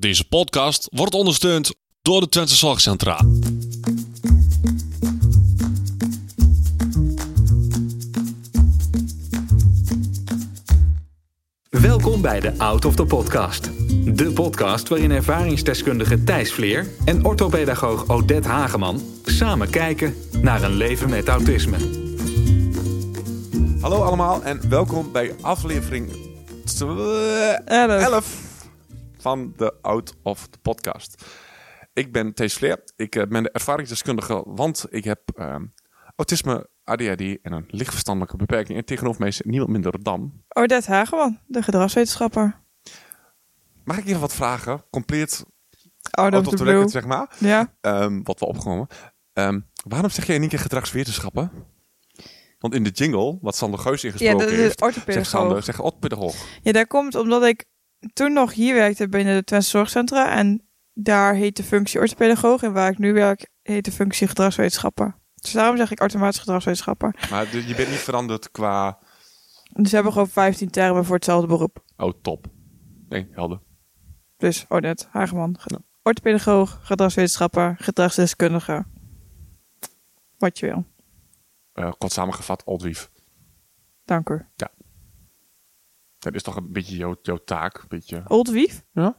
Deze podcast wordt ondersteund door de Twente Zorgcentra. Welkom bij de Out of the Podcast. De podcast waarin ervaringsdeskundige Thijs Vleer en orthopedagoog Odette Hageman samen kijken naar een leven met autisme. Hallo allemaal en welkom bij aflevering 11 van de Out of the Podcast. Ik ben Thees Vleer. Ik eh, ben de ervaringsdeskundige, want ik heb ehm, autisme, ADHD en een lichtverstandelijke beperking. En tegenover mij is niemand minder dan... Odette Hageman, de gedragswetenschapper. Mag ik even wat vragen? Compleet Out of the record, zeg maar. Ja, Ehm, wat we opgenomen. Ehm, waarom zeg jij in één keer gedragswetenschappen? Want in de jingle, wat Sander Geus ja ingesproken de, de heeft, zegt Sander, zegt. Ja, daar komt omdat ik toen nog hier werkte binnen de Twente Zorgcentra. En daar heet de functie orthopedagoog. En waar ik nu werk, heet de functie gedragswetenschapper. Dus daarom zeg ik automatisch gedragswetenschapper. Maar je bent niet veranderd qua... Dus hebben gewoon 15 termen voor hetzelfde beroep. Oh, top. Nee, helder. Dus Odette Hageman, ge- orthopedagoog, gedragswetenschapper, gedragsdeskundige. Wat je wil. Eh, kort samengevat, Oldwief. Dank u. Dat is toch een beetje jouw, jouw taak? Een beetje... Old Wief? Ja?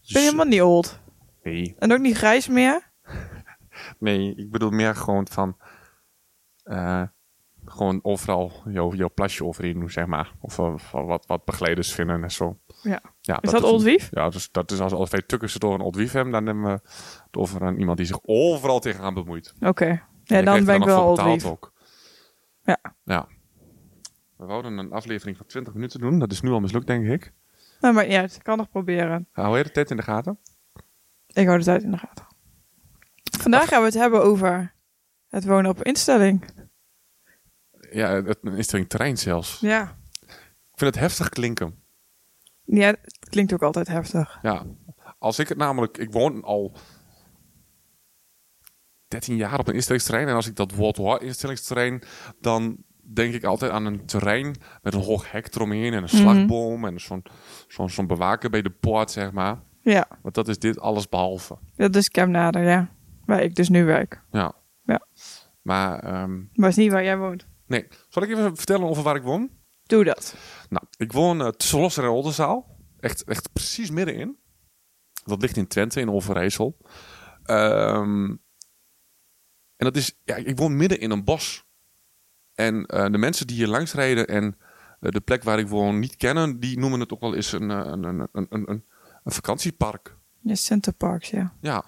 Ik ben helemaal niet old. Nee, En ook niet grijs meer. nee, ik bedoel meer gewoon van... eh, gewoon overal jouw, jouw plasje overheen doen, zeg maar. Of eh, wat, wat begeleiders vinden en zo. Ja. Ja, Is dat Old Wief? Ja, dus dat is als, als wij tukken ze door een Old Wief hebben, dan hebben we het over een, iemand die zich overal tegenaan bemoeit. Oké. En Ja, dan ben ik wel old Wief. ook. Ja. Ja. We wouden een aflevering van 20 minuten doen. Dat is nu al mislukt, denk ik. Nou, maar ja, ik kan nog proberen. Hou je de tijd in de gaten? Ik hou de tijd in de gaten. Vandaag gaan we het hebben over het wonen op instelling. Ja, het een instelling terrein zelfs. Ja. Ik vind het heftig klinken. Ja, het klinkt ook altijd heftig. Ja. Als ik het namelijk... Ik woon al 13 jaar op een instellingsterrein. En als ik dat woord hoor, instellingsterrein, dan denk ik altijd aan een terrein met een hoog hek eromheen en een slagboom en zo'n zo'n zo'n bewaker bij de poort, zeg maar. Ja, Want dat is dit alles behalve. dat is Kemnader, ja. Waar ik dus nu werk. Ja. Ja. Maar, ehm, Maar is niet waar jij woont. nee. Zal ik even vertellen over waar ik woon? Doe dat. Nou, ik woon uh, tussen Losser en Oldenzaal. Echt, echt precies middenin. Dat ligt in Twente, in Overijssel. Ehm, en dat is, ja, ik woon midden in een bos. En eh, de mensen die hier langs rijden en eh, de plek waar ik woon niet kennen, die noemen het ook wel eens een, eh, een, een, een, een, vakantiepark. Ja, Centerparks, ja. Ja.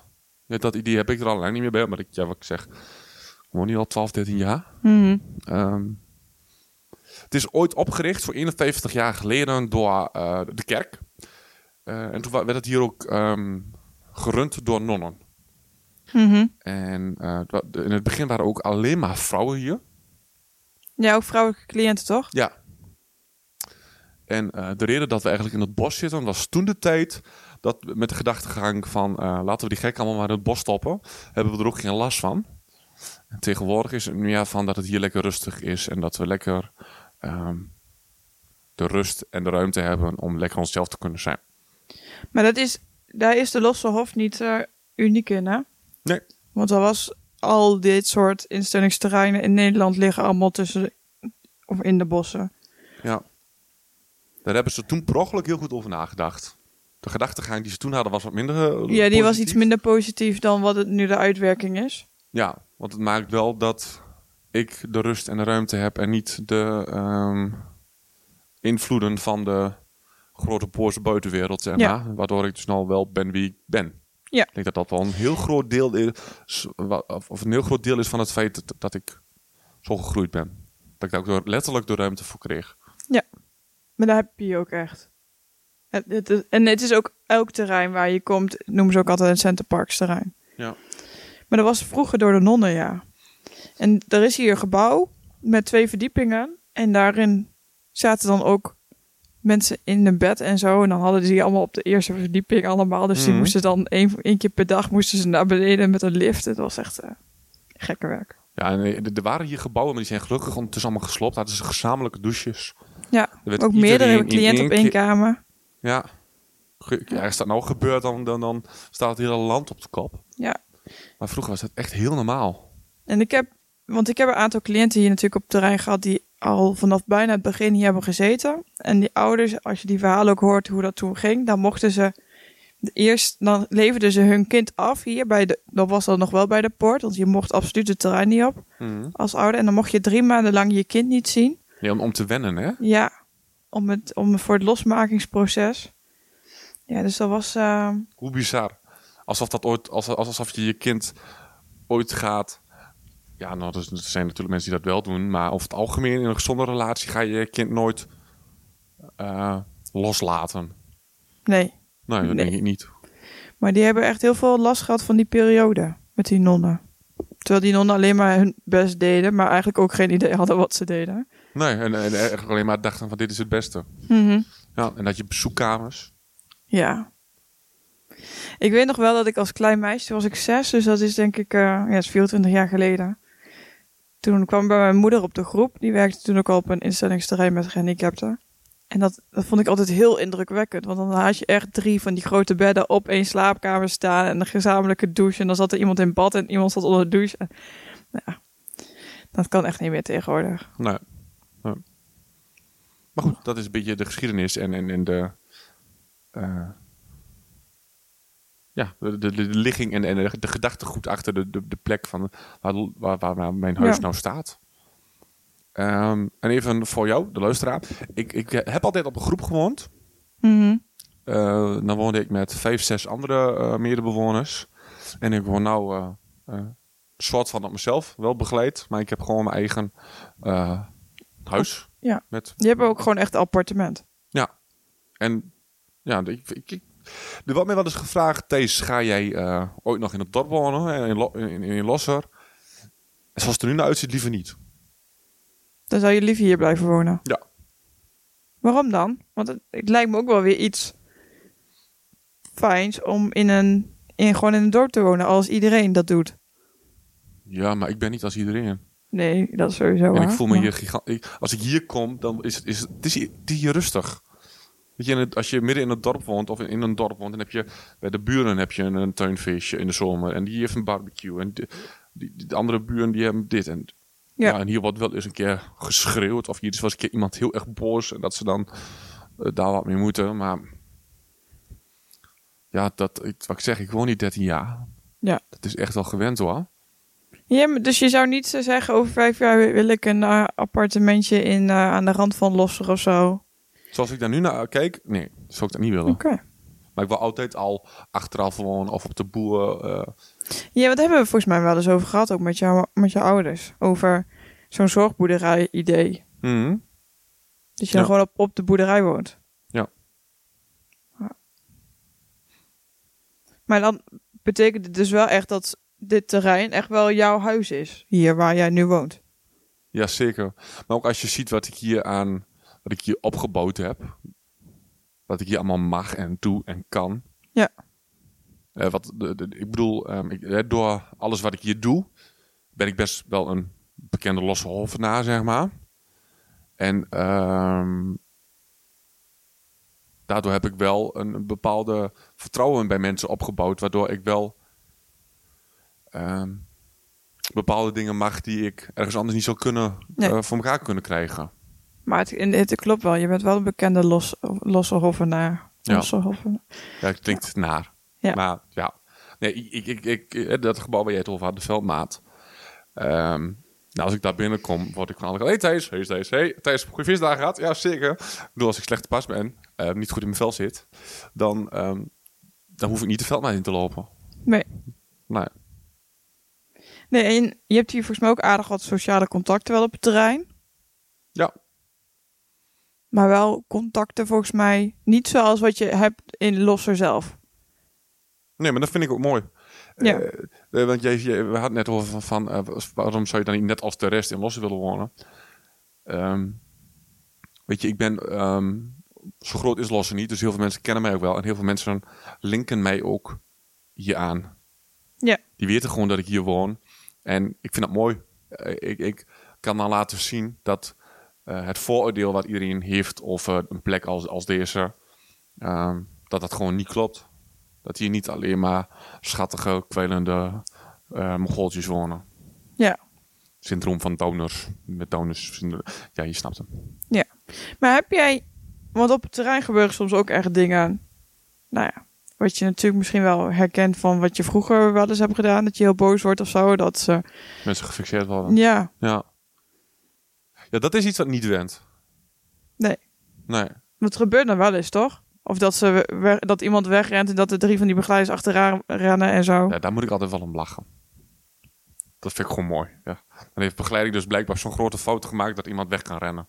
ja, dat idee heb ik er al lang niet meer bij, maar ik, ja, wat ik zeg, ik woon hier al 12, 13 jaar. Mhm. Ehm, het is ooit opgericht voor 51 jaar geleden door eh, de kerk. Eh, en toen werd het hier ook ehm, gerund door nonnen. Mhm. En eh, in het begin waren ook alleen maar vrouwen hier. Ja, ook vrouwelijke cliënten, toch? Ja. En eh, de reden dat we eigenlijk in het bos zitten was toen de tijd dat met de gedachtegang van eh, laten we die gek allemaal maar in het bos stoppen, hebben we er ook geen last van. En tegenwoordig is het meer van dat het hier lekker rustig is en dat we lekker ehm, de rust en de ruimte hebben om lekker onszelf te kunnen zijn. Maar dat is, daar is de Losse Hof niet eh, uniek in, hè? Nee. Want er was al dit soort instellingsterreinen in Nederland liggen allemaal tussen of in de bossen. Ja. Daar hebben ze toen per ongeluk heel goed over nagedacht. De gedachtegang die ze toen hadden was wat minder. eh, Ja, die was positief. iets minder positief dan wat het nu de uitwerking is. Ja, want het maakt wel dat ik de rust en de ruimte heb en niet de ehm, invloeden van de grote poorse buitenwereld, zeg Ja. Waardoor ik dus nou wel ben wie ik ben. Ja. Ik denk dat dat wel een heel groot deel is, of een heel groot deel is van het feit dat, dat ik zo gegroeid ben. Dat ik daar ook door- letterlijk de ruimte voor kreeg. Maar daar heb je je ook echt. Het, het is- en het is ook elk terrein waar je komt, noemen ze ook altijd een Centerparks terrein. Ja. Maar dat was vroeger door de nonnen, ja. En er is hier een gebouw met twee verdiepingen. En daarin zaten dan ook mensen in een bed en zo. En dan hadden die allemaal op de eerste verdieping allemaal. Dus die Mhm. moesten dan één, één keer per dag moesten ze naar beneden met een lift. Het was echt eh, gekke werk. Ja, en er er waren hier gebouwen, maar die zijn gelukkig ondertussen allemaal gesloopt. Hadden ze gezamenlijke douches. Ja, ook meerdere cliënten op één kamer. Ja. ja, als dat nou gebeurt, dan, dan, dan staat het hele land op de kop. Ja. Maar vroeger was dat echt heel normaal. En ik heb, want ik heb een aantal cliënten hier natuurlijk op het terrein gehad die al vanaf bijna het begin hier hebben gezeten. En die ouders, als je die verhalen ook hoort hoe dat toen ging, dan mochten ze eerst, dan leverden ze hun kind af hier bij de, dat was dan nog wel bij de poort, want je mocht absoluut het terrein niet op als ouder. En dan mocht je drie maanden lang je kind niet zien. Ja, om, om te wennen, hè? Ja, om het, om voor het losmakingsproces. Ja, dus dat was, eh, Hoe bizar. Alsof, dat ooit, als- alsof je je kind ooit gaat... Ja, nou, er zijn natuurlijk mensen die dat wel doen. Maar over het algemeen in een gezonde relatie ga je je kind nooit eh, loslaten. nee. Nee, dat Nee. denk ik niet. Maar die hebben echt heel veel last gehad van die periode met die nonnen. Terwijl die nonnen alleen maar hun best deden, maar eigenlijk ook geen idee hadden wat ze deden. Nee, en, en eigenlijk alleen maar dachten van dit is het beste. Mhm. Ja, en dat je bezoekkamers. Ja. Ik weet nog wel dat ik als klein meisje, was ik zes, dus dat is denk ik, eh ja, is 24 jaar geleden. Toen kwam bij mijn moeder op de groep. Die werkte toen ook al op een instellingsterrein met gehandicapten. En dat, dat vond ik altijd heel indrukwekkend. Want dan had je echt drie van die grote bedden op één slaapkamer staan. En een gezamenlijke douche. En dan zat er iemand in bad en iemand zat onder de douche. Nou dat kan echt niet meer tegenwoordig. Nee. Maar goed, dat is een beetje de geschiedenis en, en, en de... eh, ja, de, de, de ligging en, en de, de gedachtegoed achter de, de, de plek van waar, waar, waar mijn huis Ja. nou staat. Ehm, en even voor jou, de luisteraar. Ik, ik heb altijd op een groep gewoond. Mhm. Eh, dan woonde ik met vijf, zes andere eh medebewoners. En ik woon nou eh eh, soort van op mezelf, wel begeleid. Maar ik heb gewoon mijn eigen eh, huis. Ja. Met, Die hebben ook gewoon echt een appartement. ja. En ja, ik, ik, ik, er wordt mij wel eens gevraagd... Thees, ga jij eh, ooit nog in het dorp wonen? In, in, in Losser? En zoals het er nu naar uitziet, liever niet. Dan zou je liever hier blijven wonen. Ja. Waarom dan? Want het, het lijkt me ook wel weer iets fijns om in een, in, gewoon in een dorp te wonen als iedereen dat doet. Ja, maar ik ben niet als iedereen. Nee, dat is sowieso En waar. ik voel me Maar- hier gigantisch. Als ik hier kom, dan is het, is het, het, is, hier, het is hier rustig. Weet je, in het- als je midden in het dorp woont of in, een dorp woont, dan heb je bij de buren heb je een, een tuinfeestje in de zomer en die heeft een barbecue en de, die, die- de andere buren die hebben dit en ja. Ja. en hier wordt wel eens een keer geschreeuwd of hier is wel eens een keer iemand heel erg boos en dat ze dan eh, daar wat mee moeten, maar ja, dat ik, wat ik zeg, ik woon hier 13 jaar. Ja. Dat is echt wel gewend hoor. Ja, dus je zou niet zeggen over vijf jaar wil ik een eh, appartementje in, eh, aan de rand van Losser of zo. Zoals ik daar nu naar kijk, nee, zou ik dat niet willen. Oké. Maar ik wil altijd al achteraf wonen of op de boer. eh, Ja, wat hebben we volgens mij wel eens over gehad, ook met, jou, met je ouders. Over zo'n zorgboerderij-idee. mhm. Dat je dan gewoon op, op de boerderij woont. Ja. Ja. Maar dan betekent het dus wel echt dat dit terrein echt wel jouw huis is. Hier waar jij nu woont. Ja, zeker. Maar ook als je ziet wat ik hier aan, wat ik hier opgebouwd heb. Wat ik hier allemaal mag en doe en kan. Ja. Eh, wat, de, de- ik bedoel, ehm, ik, eh, door alles wat ik hier doe, ben ik best wel een bekende losse hovenaar, zeg maar. En ehm, daardoor heb ik wel een, een bepaalde vertrouwen bij mensen opgebouwd, waardoor ik wel ehm, bepaalde dingen mag die ik ergens anders niet zou kunnen Nee. eh, voor elkaar kunnen krijgen. Maar het, het klopt wel. Je bent wel een bekende los, losse hovenaar. Ja. Losse hovenaar. Ja, het klinkt naar. Ja. Maar ja, nee, ik, ik, ik, ik- dat gebouw waar jij het over had, de Veldmaat. Ehm, nou, als ik daar binnenkom, word ik van kanten. Hey Thijs, hey Thijs, hey Thijs, goede visdagen gehad? Ja, zeker. Ik bedoel, als ik slecht te pas ben, eh, niet goed in mijn vel zit, dan, ehm, dan hoef ik niet de Veldmaat in te lopen. Nee. Ja. Nee, en je hebt hier volgens mij ook aardig wat sociale contacten wel op het terrein. ja, Maar wel contacten volgens mij niet zoals wat je hebt in Losser zelf. nee, maar dat vind ik ook mooi. Ja. Eh, eh, want jij- we hadden net over van, van eh, waarom zou je dan niet net als de rest in Lossen willen wonen? Ehm, weet je, ik ben, ehm, zo groot is Lossen niet, dus heel veel mensen kennen mij ook wel. En heel veel mensen linken mij ook hier aan. Ja. Die weten gewoon dat ik hier woon. En ik vind dat mooi. Ik, ik kan dan laten zien dat eh, het vooroordeel wat iedereen heeft over een plek als, als deze, ehm, dat dat gewoon niet klopt. Dat hier niet alleen maar schattige, kwelende uh, Mongooltjes wonen. Ja. Syndroom van donors. Met donors. Ja, je snapt hem. Ja. Maar heb jij... Want op het terrein gebeuren soms ook echt dingen... Nou ja, wat je natuurlijk misschien wel herkent van wat je vroeger wel eens hebt gedaan. Dat je heel boos wordt of zo. Dat ze... Mensen gefixeerd worden. Ja. Ja. Ja, dat is iets wat niet went. Nee. Nee. Het gebeurt dan wel eens, toch? Of dat, ze weg- dat iemand wegrent en dat de drie van die begeleiders achteraan rennen en zo. Ja, daar moet ik altijd wel om lachen. Dat vind ik gewoon mooi. Ja. Dan heeft begeleiding dus blijkbaar zo'n grote foto gemaakt dat iemand weg kan rennen.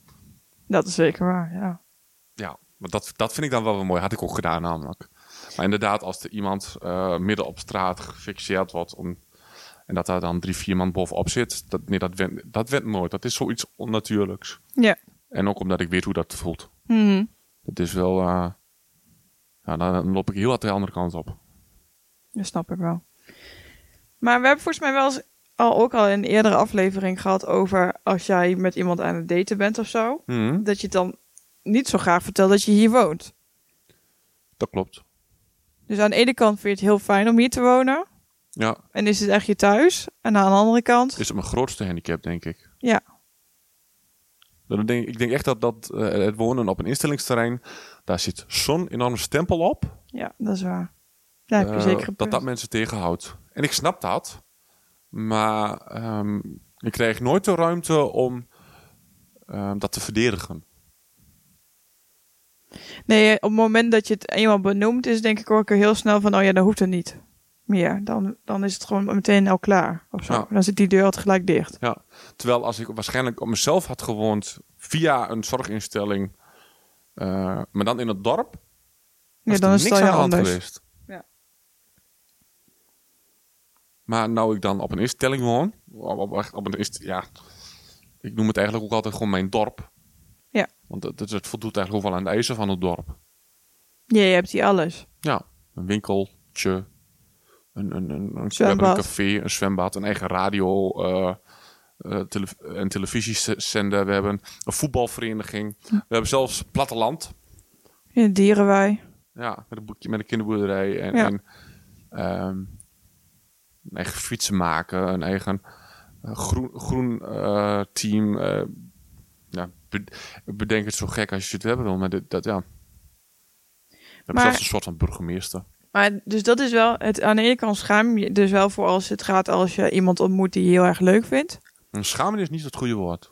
Dat is zeker waar, ja. Ja, maar dat, dat vind ik dan wel weer mooi. Had ik ook gedaan namelijk. Maar inderdaad, als er iemand eh, midden op straat gefixeerd wordt... Om, en dat daar dan drie, vier man bovenop zit... Dat, nee, dat went, dat went nooit. Dat is zoiets onnatuurlijks. Ja. En ook omdat ik weet hoe dat voelt. Mhm. Het is wel... eh, ja, dan, loop ik heel hard de andere kant op. Dat snap ik wel. Maar we hebben volgens mij wel eens al, ook al in een eerdere aflevering gehad over als jij met iemand aan het daten bent of zo. Mhm, Dat je het dan niet zo graag vertelt dat je hier woont. dat klopt. Dus aan de ene kant vind je het heel fijn om hier te wonen. Ja, En is het echt je thuis. En aan de andere kant... is het mijn grootste handicap, denk ik. Ja. Dan denk, ik denk echt dat, dat eh, het wonen op een instellingsterrein, daar zit zo'n enorme stempel op. Ja, dat is waar. Daar heb je eh, zeker dat dat mensen tegenhoudt. En ik snap dat. Maar ehm, ik krijg nooit de ruimte om ehm, dat te verdedigen. Nee, op het moment dat je het eenmaal benoemt, is denk ik ook heel snel van, oh ja, dan hoeft het niet meer. Dan, dan is het gewoon meteen al klaar. Of zo. Ja. Dan zit die deur altijd gelijk dicht. Ja. Terwijl als ik waarschijnlijk op mezelf had gewoond via een zorginstelling, eh, maar dan in het dorp, Ja, dan is het niks aan de anders. geweest. Ja. Maar nou ik dan op een instelling woon, op, op, op een inst- ja, ik noem het eigenlijk ook altijd gewoon mijn dorp. Ja. Want het, het, het voldoet eigenlijk ook wel aan de eisen van het dorp. Ja, je hebt hier alles. Ja, een winkeltje, een, een, een, een, we hebben een café, een zwembad, een eigen radio eh, eh, tele- en televisiezender. We hebben een voetbalvereniging. We hebben zelfs platteland. In de dierenwei. Ja, met een boekje met een kinderboerderij. En, Ja. en ehm, een eigen fietsen maken. Een eigen eh, groen, groen team. ja, be- bedenk het zo gek als je het hebben wil. Maar dit, dat, ja. We hebben Maar- zelfs een soort van burgemeester. Maar dus dat is wel, het, aan de ene kant schaam je dus wel voor als het gaat als je iemand ontmoet die je heel erg leuk vindt. Een schamen is niet het goede woord.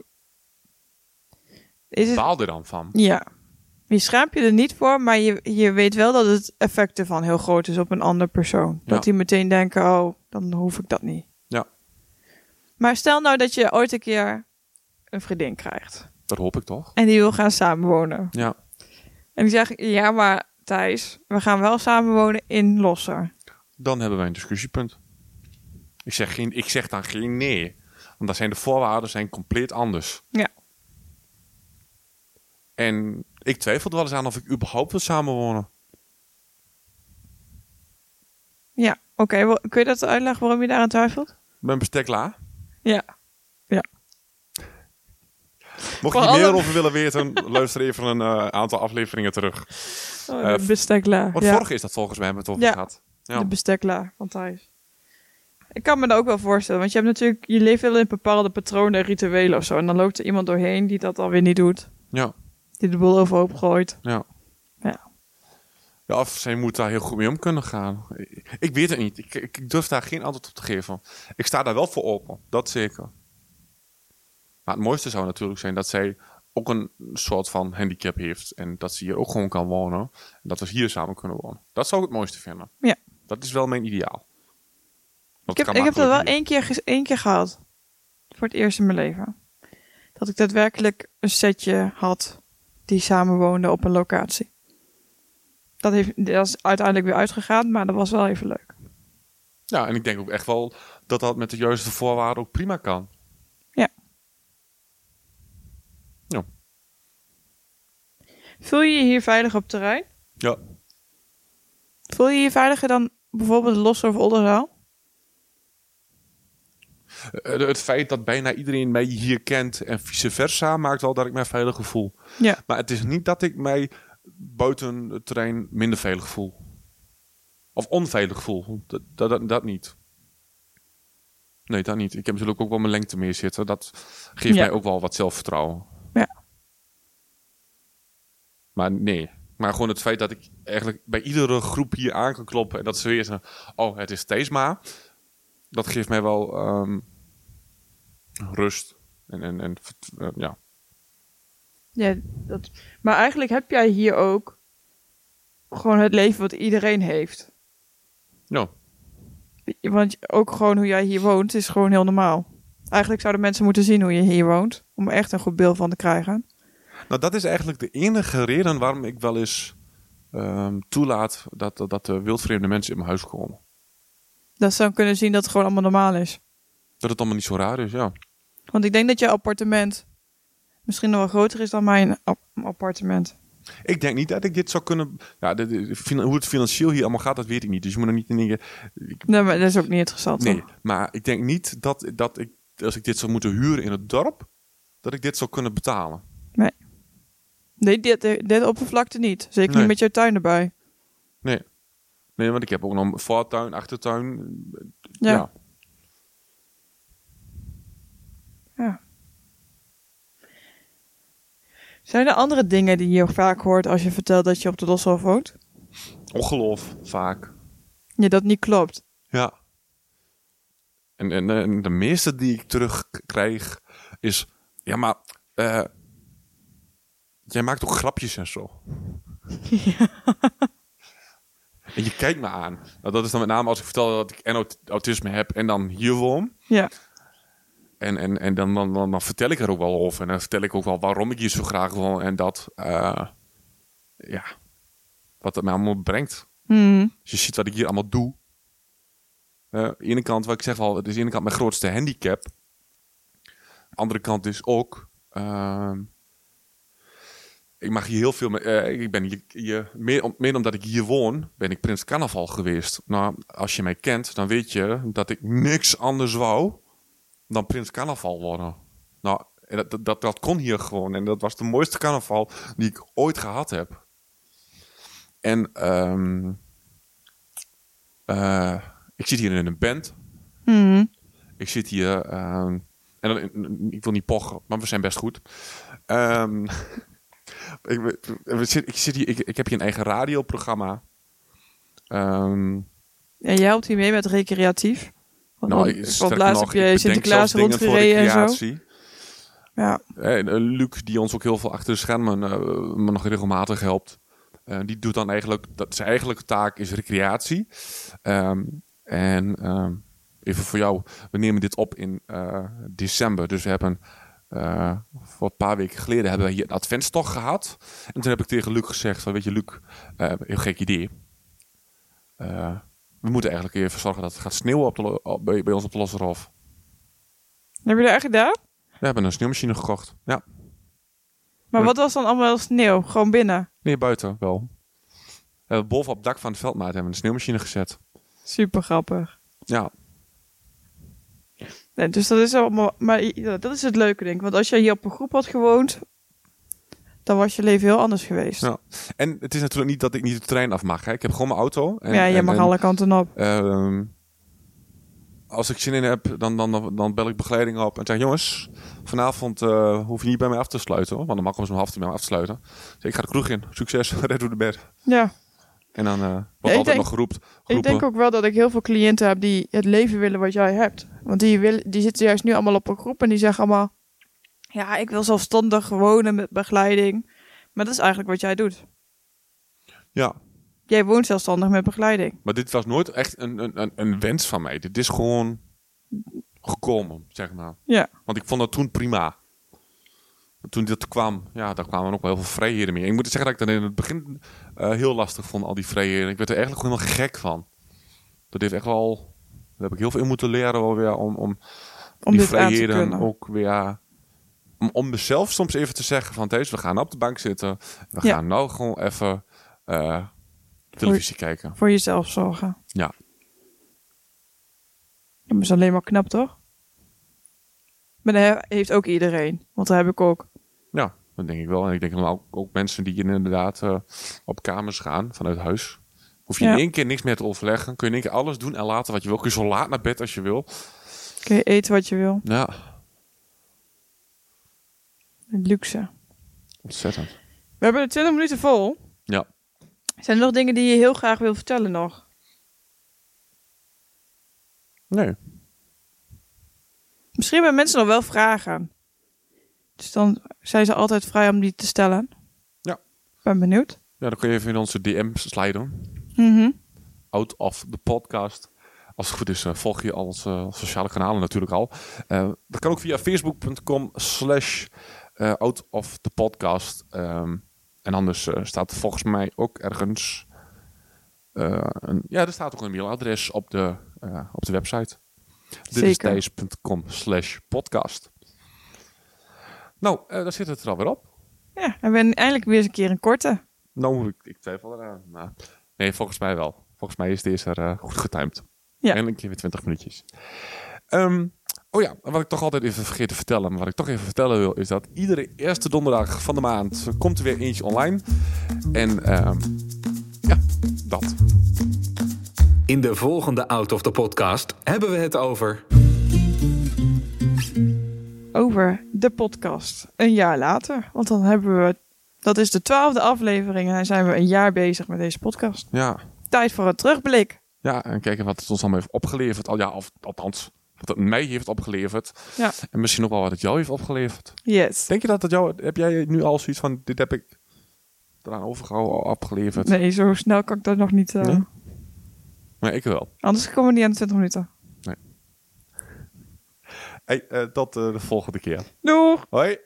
Is het, Baal er dan van. ja. Je schaamt je er niet voor, maar je, je weet wel dat het effect ervan heel groot is op een andere persoon. Dat die meteen denken, oh, dan hoef ik dat niet. Ja. Maar stel nou dat je ooit een keer een vriendin krijgt. Dat hoop ik toch? En die wil gaan samenwonen. Ja. En die zegt, ja maar Thijs, we gaan wel samenwonen in Losser. Dan hebben wij een discussiepunt. Ik zeg, geen, ik zeg dan geen nee. Want dan zijn de voorwaarden zijn compleet anders. Ja. En ik twijfel er wel eens aan of ik überhaupt wil samenwonen. Ja, oké. kun je dat uitleggen waarom je daar aan twijfelt? Mijn bestek la. Ja. Mocht je meer alle- over willen weten, luister even een eh, aantal afleveringen terug. Oh, Eh, de bestekla. Want Ja, vorige is dat volgens mij hebben we het over Ja. gehad. Ja. de bestekla van Thijs. Ik kan me dat ook wel voorstellen. Want je hebt natuurlijk, je leeft wel in bepaalde patronen en rituelen of zo. En dan loopt er iemand doorheen die dat alweer niet doet. Ja. Die de boel overhoop gooit. Ja. Ja. Ja, of zij moet daar heel goed mee om kunnen gaan. Ik, ik weet het niet. Ik, ik, ik durf daar geen antwoord op te geven. Ik sta daar wel voor open. Dat zeker. Maar het mooiste zou natuurlijk zijn dat zij ook een soort van handicap heeft. En dat ze hier ook gewoon kan wonen. En dat we hier samen kunnen wonen. Dat zou ik het mooiste vinden. Ja. Dat is wel mijn ideaal. Ik heb, ik heb dat wel één keer, één keer gehad. Voor het eerst in mijn leven. Dat ik daadwerkelijk een setje had die samenwoonde op een locatie. Dat, heeft, dat is uiteindelijk weer uitgegaan, maar dat was wel even leuk. Ja, en ik denk ook echt wel dat dat met de juiste voorwaarden ook prima kan. Voel je je hier veilig op terrein? Ja. Voel je je veiliger dan bijvoorbeeld Los of Oldenzaal? Eh, Het feit dat bijna iedereen mij hier kent en vice versa maakt wel dat ik mij veiliger voel. Ja. Maar het is niet dat ik mij buiten het terrein minder veilig voel. Of onveilig voel. Dat, dat, dat, dat niet. Nee, dat niet. Ik heb natuurlijk ook wel mijn lengte meer zitten. Dat geeft Ja. mij ook wel wat zelfvertrouwen. Maar nee. Maar gewoon het feit dat ik eigenlijk bij iedere groep hier aan kan kloppen. En dat ze weer zeggen, oh, het is Theesma. Dat geeft mij wel ehm, rust. En, en, en eh, ja. Ja, dat... Maar eigenlijk heb jij hier ook gewoon het leven wat iedereen heeft. Ja. Want ook gewoon hoe jij hier woont is gewoon heel normaal. Eigenlijk zouden mensen moeten zien hoe je hier woont. Om er echt een goed beeld van te krijgen. Nou, dat is eigenlijk de enige reden waarom ik wel eens ehm, toelaat dat, dat, dat er wildvreemde mensen in mijn huis komen. Dat ze dan kunnen zien dat het gewoon allemaal normaal is. Dat het allemaal niet zo raar is, ja. Want ik denk dat je appartement misschien nog wel groter is dan mijn ap- appartement. Ik denk niet dat ik dit zou kunnen... Ja, de, de- hoe het financieel hier allemaal gaat, dat weet ik niet. Dus je moet er niet in dingen... ik- Nee, maar dat is ook niet interessant. nee, toch? maar ik denk niet dat, dat ik, als ik dit zou moeten huren in het dorp, dat ik dit zou kunnen betalen. Nee, dit, dit oppervlakte niet. Zeker Nee. niet met jouw tuin erbij. Nee. Nee, want ik heb ook nog een voortuin, achtertuin. Ja. ja. Ja. Zijn er andere dingen die je vaak hoort als je vertelt dat je op de Loshof woont? Ongeloof, vaak. Ja, dat niet klopt. Ja. En, en, en de meeste die ik terugkrijg is... Ja, maar... eh, jij maakt ook grapjes en zo. En je kijkt me aan. Nou, dat is dan met name als ik vertel dat ik en aut- autisme heb en dan hier woon. Ja. En, en, en dan, dan, dan, dan vertel ik er ook wel over. En dan vertel ik ook wel waarom ik hier zo graag woon. En dat... eh, ja. Wat het mij allemaal brengt. Als je ziet wat ik hier allemaal doe. Eh, aan de ene kant, wat ik zeg al, het is aan de ene kant mijn grootste handicap. andere kant is ook. ehm, ik mag hier heel veel. mee- eh, ik ben hier, hier meer, om, meer omdat ik hier woon, ben ik Prins Carnaval geweest. Nou, als je mij kent, dan weet je dat ik niks anders wou dan Prins Carnaval worden. Nou, en dat, dat, dat, kon hier gewoon. En dat was de mooiste carnaval die ik ooit gehad heb. En eh, ik zit hier in een band. Hmm. Ik zit hier. ehm, en dan, ik wil niet pochen, maar we zijn best goed. Ehm, ik, we- zit, ik, zit hier, ik, ik heb hier een eigen radioprogramma. Ehm, En jij helpt hier mee met recreatief. Want, nou, ik- want laatst nog, heb je Sinterklaas rondgereden en zo. Ja. En, eh, Luc, die ons ook heel veel achter de schermen me nog regelmatig helpt. eh, die doet dan eigenlijk, dat zijn eigenlijke taak is recreatie. Ehm, en ehm, even voor jou, we nemen dit op in december. Dus we hebben eh, voor een paar weken geleden hebben we hier een adventstocht gehad. En toen heb ik tegen Luc gezegd van, weet je Luc, eh heel gek idee. Eh, we moeten eigenlijk even zorgen dat het gaat sneeuwen op de, op- bij, bij ons op de Losserhof. Heb je dat echt gedaan? We hebben een sneeuwmachine gekocht. Ja, Maar wat was dan allemaal sneeuw? Gewoon binnen? Nee, buiten wel. We hebben boven op het dak van het veldmaat hebben we een sneeuwmachine gezet. Super grappig. Ja, Nee, dus dat is allemaal. Maar dat is het leuke, denk ik. Want als jij hier op een groep had gewoond, dan was je leven heel anders geweest. Ja. en het is natuurlijk niet dat ik niet de trein af mag. Hè. Ik heb gewoon mijn auto. En, ja, je mag en, alle kanten op. ehm, als ik zin in heb, dan, dan, dan bel ik begeleiding op en zeg jongens, vanavond eh, hoef je niet bij mij af te sluiten. Hoor, want dan mag ik om zo'n half tien bij mij af te sluiten. Dus ik ga de kroeg in. Succes, red door de bed. Ja. En dan eh, wordt ik altijd denk- nog geroept, Ik denk ook wel dat ik heel veel cliënten heb die het leven willen wat jij hebt. Want die, willen, die zitten juist nu allemaal op een groep en die zeggen allemaal... Ja, ik wil zelfstandig wonen met begeleiding. Maar dat is eigenlijk wat jij doet. Ja, Jij woont zelfstandig met begeleiding. maar dit was nooit echt een, een, een, een wens van mij. Dit is gewoon gekomen, zeg maar. Ja. Want ik vond dat toen prima. Toen dit kwam, ja, daar kwamen ook wel heel veel vrijheden mee. Ik moet zeggen dat ik dat in het begin eh, heel lastig vond, al die vrijheden. Ik werd er eigenlijk gewoon helemaal gek van. Dat heeft echt wel... Daar heb ik heel veel in moeten leren wel weer om, om, Om die vrijheden ook weer... Om, om mezelf soms even te zeggen van... Deze, we gaan op de bank zitten. We Ja. gaan nou gewoon even eh, televisie kijken. Voor jezelf zorgen. Ja. Dat is alleen maar knap, toch? Maar dat heeft ook iedereen. Want dat heb ik ook. Ja, Dat denk ik wel. En ik denk dan ook, ook mensen die inderdaad eh, op kamers gaan vanuit huis. Hoef je Ja. in één keer niks meer te overleggen. Kun je in één keer alles doen en laten wat je wil. Kun je zo laat naar bed als je wil. Kun je eten wat je wil. Ja, Luxe. ontzettend. We hebben de 20 minuten vol. Ja. Zijn er nog dingen die je heel graag wil vertellen nog? Nee. Misschien hebben mensen nog wel vragen. Dus dan zijn ze altijd vrij om die te stellen. Ja. Ben benieuwd. Ja, dan kun je even in onze DM sliden. Mhm. Out of the podcast. Als het goed is, eh, volg je al onze sociale kanalen natuurlijk al. Eh, dat kan ook via facebook.com slash eh, out of the podcast. Ehm, en anders staat volgens mij ook ergens... een, ja, er staat ook een mailadres op de, op de website. Dit is Zeker. thijs.com slash podcast. Nou, eh daar zit het er alweer op. Ja, en we eindelijk weer eens een keer een korte. Nou, ik, ik twijfel eraan. Maar nee, volgens mij wel. Volgens mij is deze er eh, goed getimed. Ja. En een keer weer 20 minuutjes. Ehm, oh ja, wat ik toch altijd even vergeet te vertellen. Maar wat ik toch even vertellen wil, is dat iedere eerste donderdag van de maand komt er weer eentje online. En ehm, ja, dat. In de volgende Out of the Podcast hebben we het over... Over de podcast. Een jaar later. Want dan hebben we... Dat is de twaalfde aflevering en dan zijn we een jaar bezig met deze podcast. Ja. Tijd voor een terugblik. ja, en kijken wat het ons allemaal heeft opgeleverd. Al, ja, of althans, wat het mij heeft opgeleverd. Ja. En misschien ook wel wat het jou heeft opgeleverd. Yes. Denk je dat het jou... Heb jij nu al zoiets van, dit heb ik eraan overgehouden, opgeleverd? Nee, zo snel kan ik dat nog niet... eh, Nee? Maar ik wel. Anders komen we niet aan de 20 minuten. Hey, eh, tot eh, de volgende keer. Doeg! Hoi!